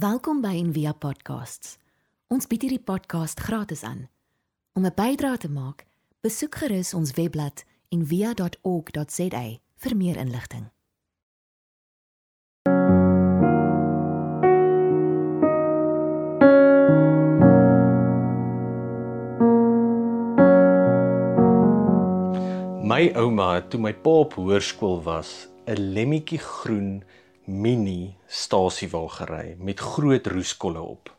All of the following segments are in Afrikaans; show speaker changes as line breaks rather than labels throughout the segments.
Welkom by Envia Podcasts. Ons bied hierdie podcast gratis aan. Om 'n bydrae te maak, besoek gerus ons webblad en via.org.za vir meer inligting.
My ouma het toe my pa op hoërskool was, 'n lemmetjie groen mini stasiewa gery met groot roeskolle op.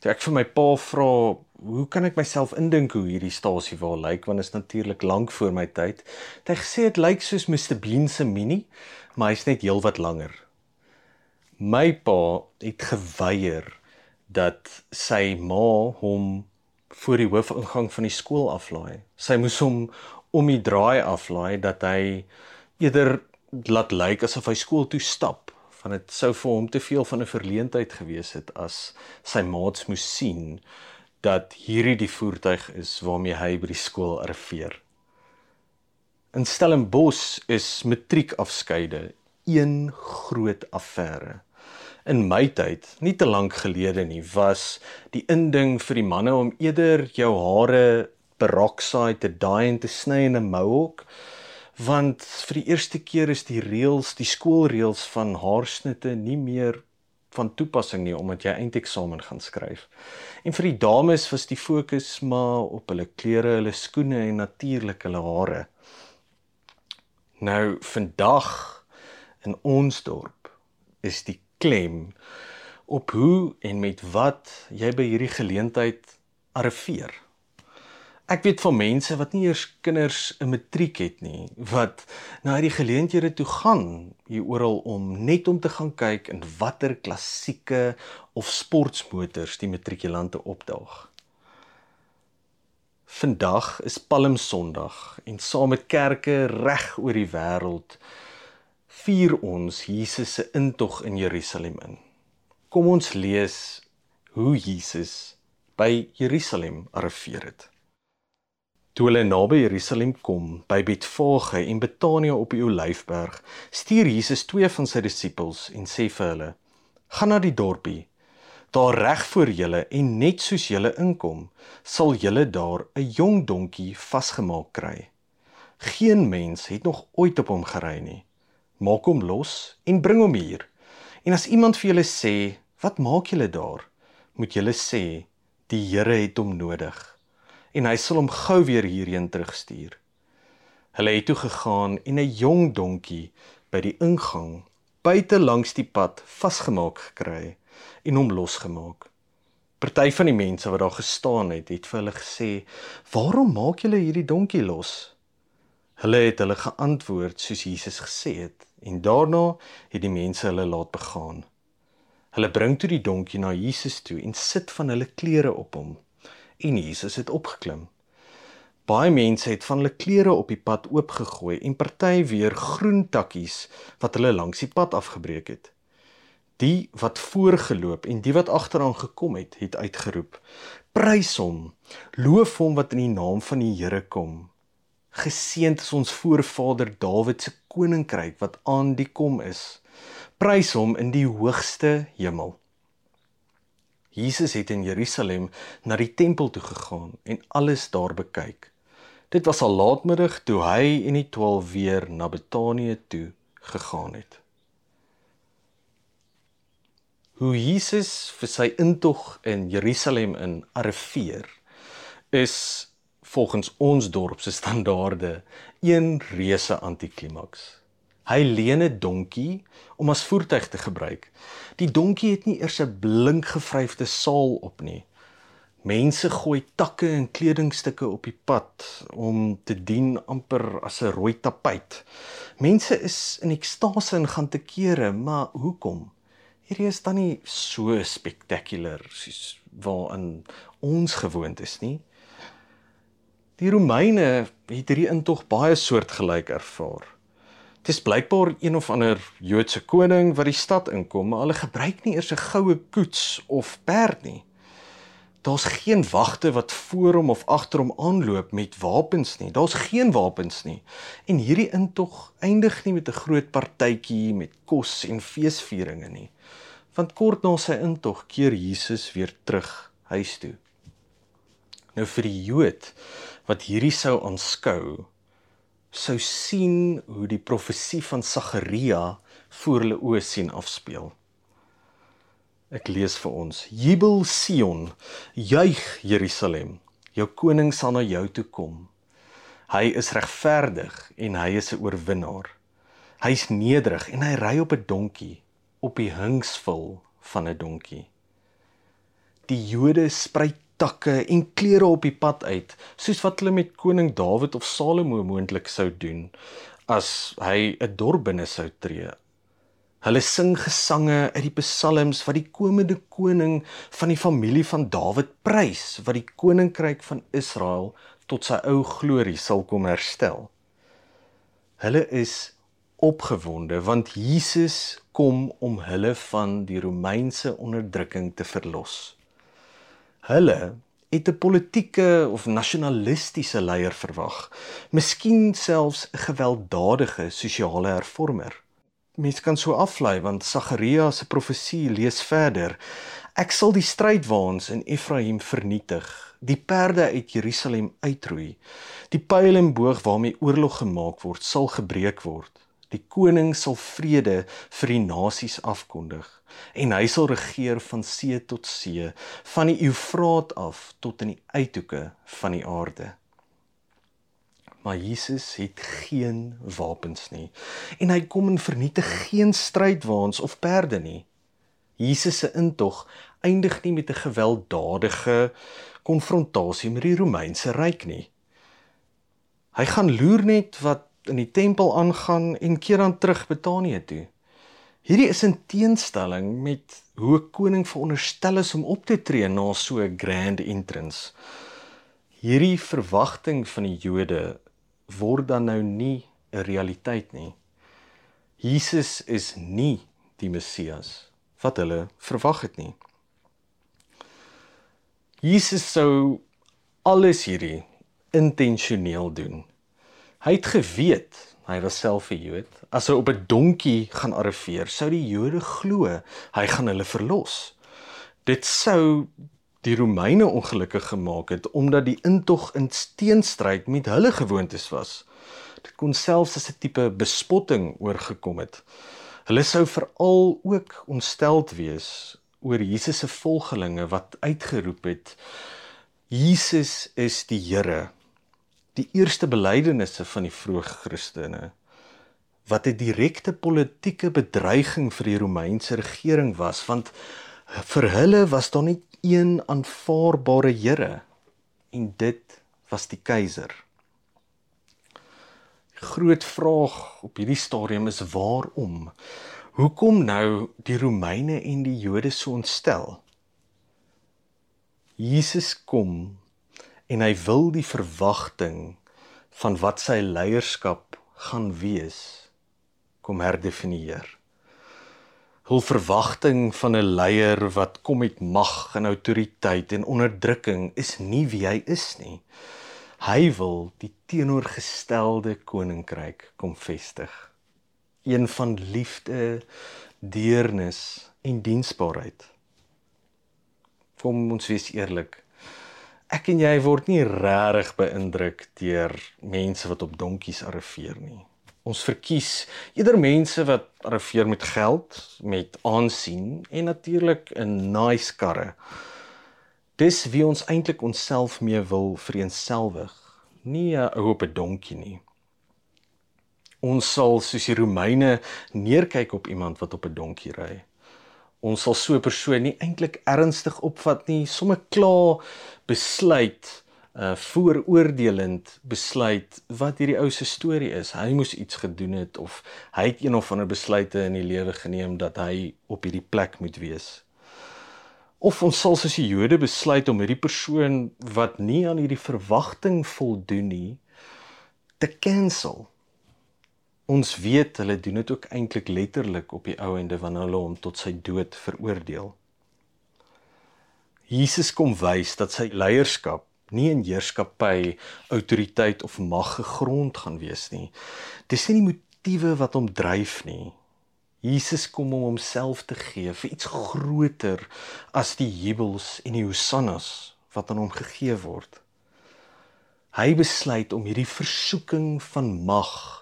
Toe ek vir my pa vra, "Hoe kan ek myself indink hoe hierdie stasiewa lyk want is natuurlik lank voor my tyd?" Het hy gesê dit lyk soos Mr Bean se mini, maar hy's net heelwat langer. My pa het geweier dat sy ma hom voor die hoofingang van die skool aflaai. Sy moes hom om die draai aflaai dat hy eerder laat lyk asof hy skool toe stap want dit sou vir hom te veel van 'n verleentheid gewees het as sy maats moes sien dat hierdie die voertuig is waarmee hy by die skool arriveer. In Stellenbosch is matriekafskeide een groot affære. In my tyd, nie te lank gelede nie, was die inding vir die manne om eerder jou hare peroxide te daai en te sny in 'n mohawk want vir die eerste keer is die reëls, die skoolreëls van haarsnitte nie meer van toepassing nie omdat jy eindeksamen gaan skryf. En vir die dames was die fokus maar op hulle klere, hulle skoene en natuurlik hulle hare. Nou vandag in ons dorp is die klem op hoe en met wat jy by hierdie geleentheid arriveer. Ek weet van mense wat nie eers kinders 'n matriek het nie, wat na hierdie geleenthede toe gaan hier oral om net om te gaan kyk in watter klassieke of sportmotors die matrikulante opdaag. Vandag is Palm Sondag en saam met kerke reg oor die wêreld vier ons Jesus se intog in Jerusalem in. Kom ons lees hoe Jesus by Jerusalem arriveer het. Toe hulle naby Jerusalem kom, by Betfage en Betanië op die Olyfberg, stuur Jesus twee van sy disippels en sê vir hulle: "Gaan na die dorpie. Daar reg voor julle en net soos julle inkom, sal julle daar 'n jong donkie vasgemaak kry. Geen mens het nog ooit op hom gery nie. Maak hom los en bring hom hier. En as iemand vir julle sê: "Wat maak julle daar?" moet julle sê: "Die Here het hom nodig." En hy sal hom gou weer hierheen terugstuur. Hulle het toe gegaan en 'n jong donkie by die ingang buite langs die pad vasgemaak gekry en hom losgemaak. Party van die mense wat daar gestaan het, het vir hulle gesê: "Waarom maak julle hierdie donkie los?" Hulle het hulle geantwoord soos Jesus gesê het en daarna het die mense hulle laat begaan. Hulle bring toe die donkie na Jesus toe en sit van hulle klere op hom en Jesus het opgeklim. Baie mense het van hulle klere op die pad oopgegooi en party weer groen takkies wat hulle langs die pad afgebreek het. Die wat voorgeloop en die wat agteraan gekom het, het uitgeroep: Prys hom! Loof hom wat in die naam van die Here kom. Geseënd is ons voorvader Dawid se koninkryk wat aan die kom is. Prys hom in die hoogste hemel. Jesus het in Jerusalem na die tempel toe gegaan en alles daar bekyk. Dit was al laatmiddag toe hy en die 12 weer na Betanië toe gegaan het. Hoe Jesus vir sy intog in Jerusalem in arriveer is volgens ons dorp se standaarde een reuse antiklimaks. Hy leen 'n donkie om as voertuig te gebruik. Die donkie het nie eers 'n blink gevryfde saal op nie. Mense gooi takke en kledingstukke op die pad om te dien amper as 'n rooi tapuit. Mense is in ekstase en gaan te kere, maar hoekom? Hierdie is dan nie so spektakulêr soos waarin ons gewoond is nie. Die Romeine het hierdie intog baie soortgelyk ervaar. Dit is blykbaar een of ander Joodse koning wat die stad inkom, maar hulle gebruik nie eers 'n goue koets of perd nie. Daar's geen wagte wat voor hom of agter hom aanloop met wapens nie. Daar's geen wapens nie. En hierdie intog eindig nie met 'n groot partytjie met kos en feesvieringe nie. Want kort na sy intog keer Jesus weer terug huis toe. Nou vir die Jood wat hierdie sou aanskou, sou sien hoe die profesie van Sagaria voor hulle oë sien afspeel. Ek lees vir ons: Jubel Sion, juig Jerusalem, jou koning sal na jou toe kom. Hy is regverdig en hy is 'n oorwinnaar. Hy's nederig en hy ry op 'n donkie, op die hingsvul van 'n donkie. Die Jode sprei takke en klere op die pad uit, soos wat hulle met koning Dawid of Salomo moontlik sou doen as hy 'n dorp binne sou tree. Hulle sing gesange uit die psalms wat die komende koning van die familie van Dawid prys, wat die koninkryk van Israel tot sy ou glorie sal kom herstel. Hulle is opgewonde want Jesus kom om hulle van die Romeinse onderdrukking te verlos. Hulle het 'n politieke of nasionalistiese leier verwag, miskien selfs 'n gewelddadige sosiale hervormer. Mens kan so aflei want Sagaria se profesie lees verder: Ek sal die strydwaans in Efraim vernietig, die perde uit Jerusalem uitroei. Die pyl en boog waarmee oorlog gemaak word, sal gebreek word. Die koning sal vrede vir die nasies afkondig en hy sal regeer van see tot see, van die Eufraat af tot in die uithoeke van die aarde. Maar Jesus het geen wapens nie en hy kom en vernietig geen strydwaans of perde nie. Jesus se intog eindig nie met 'n gewelddadige konfrontasie met die Romeinse ryk nie. Hy gaan loer net wat in die tempel aangaan en keer dan terug Betanië toe. Hierdie is in teenstelling met hoe 'n koning veronderstel is om op te tree na so 'n grand entrance. Hierdie verwagting van die Jode word dan nou nie 'n realiteit nie. Jesus is nie die Messias wat hulle verwag het nie. Jesus sou alles hierdie intentioneel doen. Hy het geweet hy was self 'n Jood. As hy op 'n donkie gaan arriveer, sou die Jode glo hy gaan hulle verlos. Dit sou die Romeine ongelukkig gemaak het omdat die intog in teenstryd met hulle gewoontes was. Dit kon selfs as 'n tipe bespotting oorgekom het. Hulle sou veral ook ontsteld wees oor Jesus se volgelinge wat uitgeroep het: Jesus is die Here die eerste belydenisse van die vroeë Christene wat 'n direkte politieke bedreiging vir die Romeinse regering was want vir hulle was daar net een aanvaarbare Here en dit was die keiser. Groot vraag op hierdie stadium is waarom? Hoekom nou die Romeine en die Jode so ontstel? Jesus kom en hy wil die verwagting van wat sy leierskap gaan wees kom herdefinieer. Hul verwagting van 'n leier wat kom met mag en autoriteit en onderdrukking is nie wie hy is nie. Hy wil die teenoorgestelde koninkryk kom vestig. Een van liefde, deernis en diensbaarheid. Kom ons wees eerlik, ek en jy word nie regtig beïndruk deur mense wat op donkies arriveer nie. Ons verkies eerder mense wat arriveer met geld, met aansien en natuurlik 'n nice karre. Dis wie ons eintlik onsself mee wil vereenselwig, nie 'n ou op 'n donkie nie. Ons sal soos die Romeine neerkyk op iemand wat op 'n donkie ry ons sal so 'n persoon nie eintlik ernstig opvat nie, sommer klaar besluit uh vooroordelend besluit wat hierdie ou se storie is. Hy moes iets gedoen het of hy het een of ander besluite in die lewe geneem dat hy op hierdie plek moet wees. Of ons sal soos die Jode besluit om hierdie persoon wat nie aan hierdie verwagting voldoen nie te cancel Ons weet hulle doen dit ook eintlik letterlik op die ou ende wanneer hulle hom tot sy dood veroordeel. Jesus kom wys dat sy leierskap nie in heerskappy, autoriteit of mag gegrond gaan wees nie. Dis nie die motiewe wat hom dryf nie. Jesus kom om homself te gee vir iets groter as die jubels en die hosannas wat aan hom gegee word. Hy besluit om hierdie versoeking van mag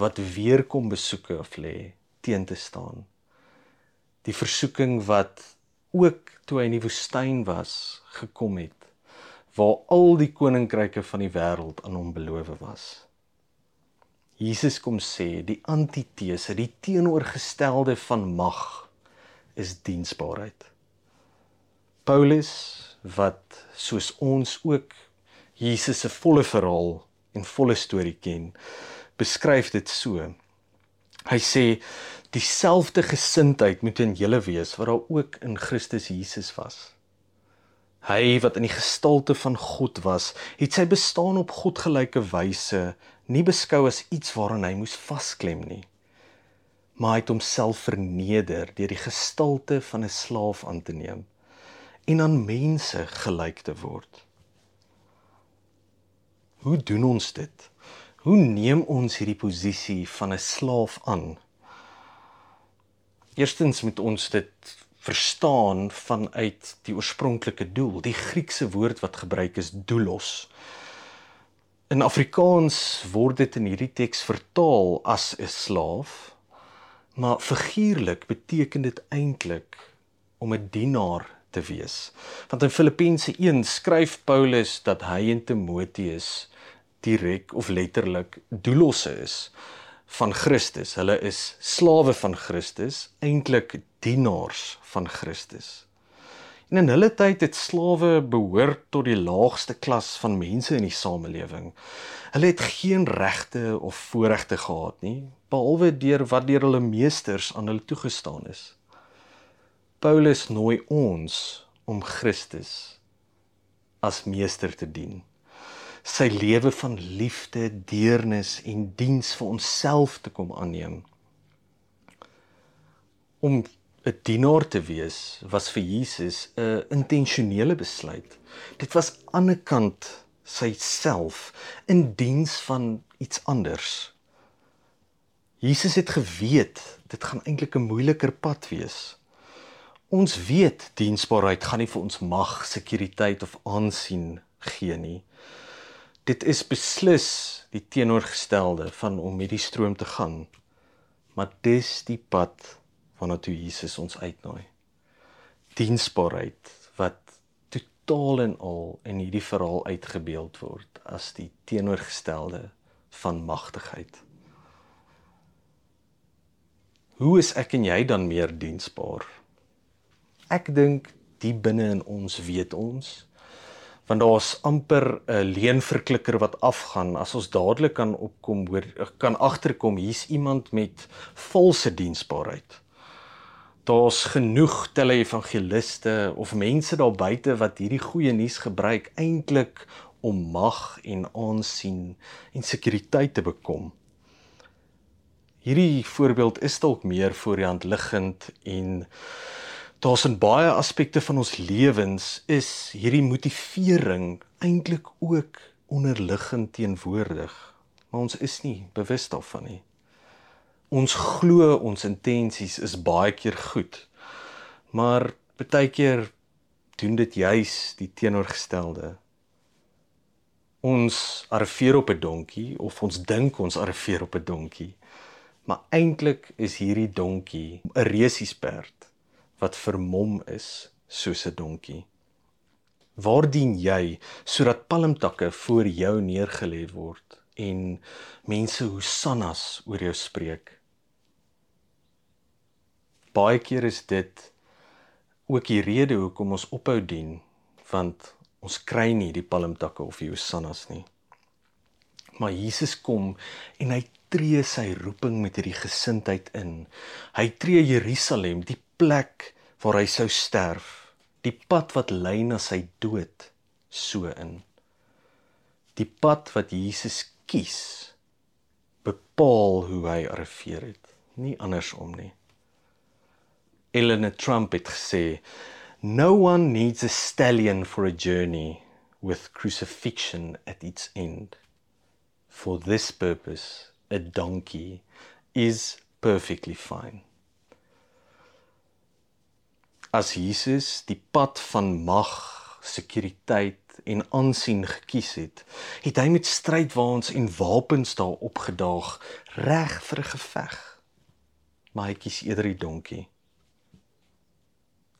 wat weer kom besoeke of lê teen te staan. Die versoeking wat ook toe hy in die woestyn was gekom het waar al die koninkryke van die wêreld aan hom beloof was. Jesus kom sê die antitese, die teenoorgestelde van mag is diensbaarheid. Paulus wat soos ons ook Jesus se volle verhaal en volle storie ken, beskryf dit so. Hy sê dieselfde gesindheid moet in julle wees wat daar ook in Christus Jesus was. Hy wat in die gestalte van God was, het sy bestaan op godgelyke wyse nie beskou as iets waaraan hy moes vasklem nie, maar hy het homself verneder deur die gestalte van 'n slaaf aan te neem en aan mense gelyk te word. Hoe doen ons dit? Hoe neem ons hierdie posisie van 'n slaaf aan? Eerstens moet ons dit verstaan vanuit die oorspronklike doel. Die Griekse woord wat gebruik is doulos. In Afrikaans word dit in hierdie teks vertaal as 'n slaaf, maar figuurlik beteken dit eintlik om 'n dienaar te wees. Want in Filippense 1 skryf Paulus dat hy en Timoteus direk of letterlik doelosse is van Christus. Hulle is slawe van Christus, eintlik dienaars van Christus. En in hulle tyd het slawe behoort tot die laagste klas van mense in die samelewing. Hulle het geen regte of voorregte gehad nie, behalwe deur wat deur hulle meesters aan hulle toegestaan is. Paulus nooi ons om Christus as meester te dien. Sy lewe van liefde, deernis en diens vir onsself te kom aanneem. Om 'n dienaar te wees was vir Jesus 'n intentionele besluit. Dit was aan 'n kant sy self in diens van iets anders. Jesus het geweet dit gaan eintlik 'n moeiliker pad wees. Ons weet diensbaarheid gaan nie vir ons mag, sekuriteit of aansien gee nie. Dit is beslis die teenoorgestelde van om met die stroom te gaan. Maar dis die pad waarna toe Jesus ons uitnooi. Diensbaarheid wat totaal en al in hierdie verhaal uitgebeeld word as die teenoorgestelde van magtigheid. Hoe is ek en jy dan meer diensbaar? Ek dink die binne in ons weet ons want daar's amper 'n leenverklikker wat afgaan as ons dadelik kan opkom hoor kan agterkom hier's iemand met valse diensbaarheid daar's genoeg tele-evangeliste of mense daar buite wat hierdie goeie nuus gebruik eintlik om mag en aansien en sekuriteit te bekom. Hierdie voorbeeld is dalk meer voor die hand liggend en daar's in baie aspekte van ons lewens is hierdie motivering eintlik ook onderliggend teenwoordig, maar ons is nie bewus daarvan nie ons glo ons intensies is baie keer goed. Maar baie keer doen dit juis die teenoorgestelde. Ons arriveer op 'n donkie of ons dink ons arriveer op 'n donkie. Maar eintlik is hierdie donkie 'n resiesperd wat vermom is soos 'n donkie. Waar dien jy sodat palmtakke voor jou neergelê word en mense hosannas oor jou spreek? baie keer is dit ook die rede hoekom ons ophou dien want ons kry nie die palmtakke of die hosannas nie. Maar Jesus kom en hy tree sy roeping met hierdie gesindheid in. Hy tree Jerusalem, die plek waar hy sou sterf, die pad wat lei na sy dood, so in. Die pad wat Jesus kies bepaal hoe hy arriveer het, nie andersom nie. Eleanor Trump het gesê no one needs a stallion for a journey with crucifixion at its end for this purpose a donkey is perfectly fine As Jesus die pad van mag, sekuriteit en aansien gekies het, het hy met strydwaans en wapens daar opgedaag reg vir 'n geveg. Maar hy kies eerder die donkie.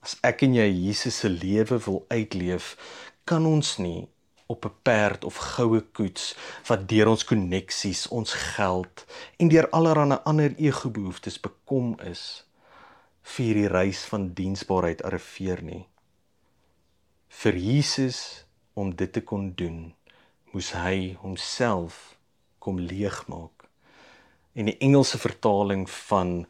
As ek en jy Jesus se lewe wil uitleef, kan ons nie op 'n perd of goue koets wat deur ons koneksies, ons geld en deur allerlei ander ego-behoeftes bekom is vir die reis van diensbaarheid arriveer nie. Vir Jesus om dit te kon doen, moes hy homself kom leegmaak. En die Engelse vertaling van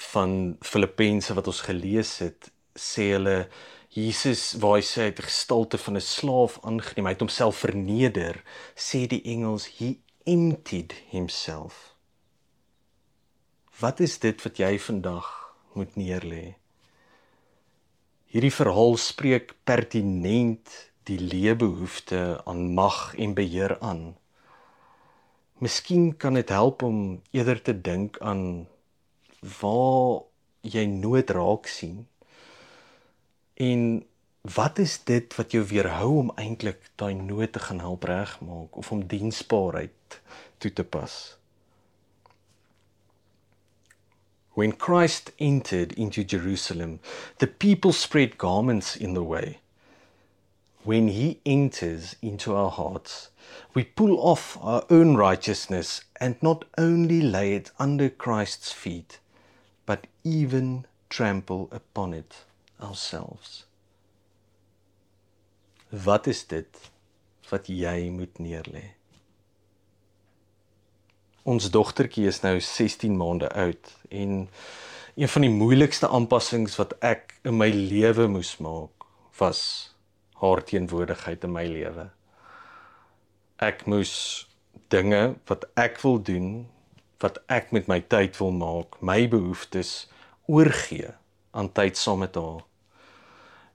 van Filippense wat ons gelees het, sê hulle Jesus waar hy sê hy het gestalte van 'n slaaf aangeneem, hy het homself verneder, sê die engels he emptied himself. Wat is dit wat jy vandag moet neerlê? Hierdie verhaal spreek pertinent die leebehoefte aan mag en beheer aan. Miskien kan dit help om eerder te dink aan waar jy nood raak sien En wat is dit wat jou weerhou om eintlik daai nood te gaan help regmaak of om diensbaarheid toe te pas? When Christ entered into Jerusalem, the people spread garments in the way. When he enters into our hearts, we pull off our own righteousness and not only lay it under Christ's feet, but even trample upon it ourselves. Wat is dit wat jy moet neerlê? Ons dogtertjie is nou 16 maande oud en een van die moeilikste aanpassings wat ek in my lewe moes maak was haar teenwoordigheid in my lewe. Ek moes dinge wat ek wil doen, wat ek met my tyd wil maak, my behoeftes oorgee aan tyd saam met haar.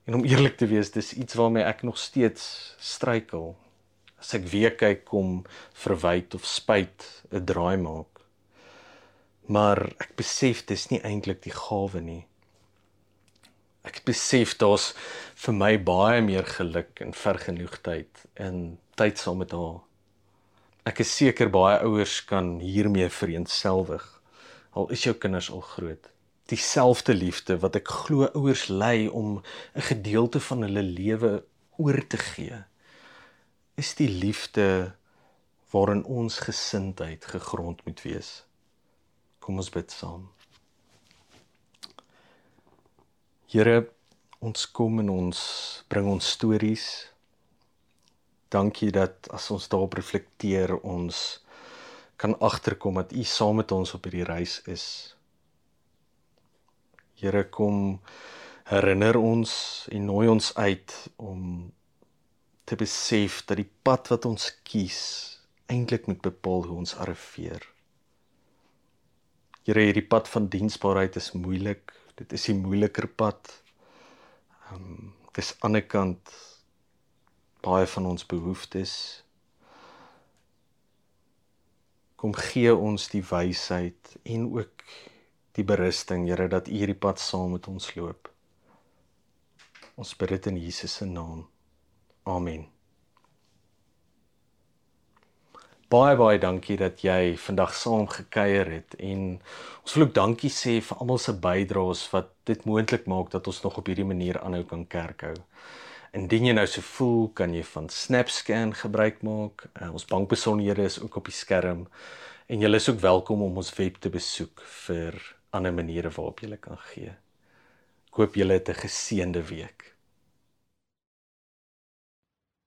En om eerlik te wees, dis iets waarmee ek nog steeds struikel. As ek weer kyk kom verwyd of spyt 'n draai maak. Maar ek besef dis nie eintlik die gawe nie. Ek besef daar's vir my baie meer geluk en vergenoegdheid in tyd saam met haar. Ek is seker baie ouers kan hiermee vereenselwig. Al is jou kinders al groot dieselfde liefde wat ek glo ouers lei om 'n gedeelte van hulle lewe oor te gee is die liefde waarin ons gesindheid gegrond moet wees. Kom ons bid saam. Here ons kom en ons bring ons stories. Dankie dat as ons daarop reflekteer ons kan agterkom dat u saam met ons op hierdie reis is. Here kom herinner ons en nooi ons uit om te besef dat die pad wat ons kies eintlik moet bepaal hoe ons arriveer. Here, hierdie pad van diensbaarheid is moeilik. Dit is 'n moeiliker pad. Ehm um, dis aan die kant baie van ons behoeftes. Kom gee ons die wysheid en ook die berusting, Here, dat U hierdie pad saam met ons loop. Ons bid dit in Jesus se naam. Amen. Baie baie dankie dat jy vandag saam gekuier het en ons wil ook dankie sê vir almal se bydraes wat dit moontlik maak dat ons nog op hierdie manier aanhou kan kerk hou. Indien jy nou so voel, kan jy van SnapScan gebruik maak. Uh, ons bankbesonderhede is ook op die skerm en jy is ook welkom om ons web te besoek vir ander maniere waarop jy kan gee. Ek hoop julle het 'n geseënde week.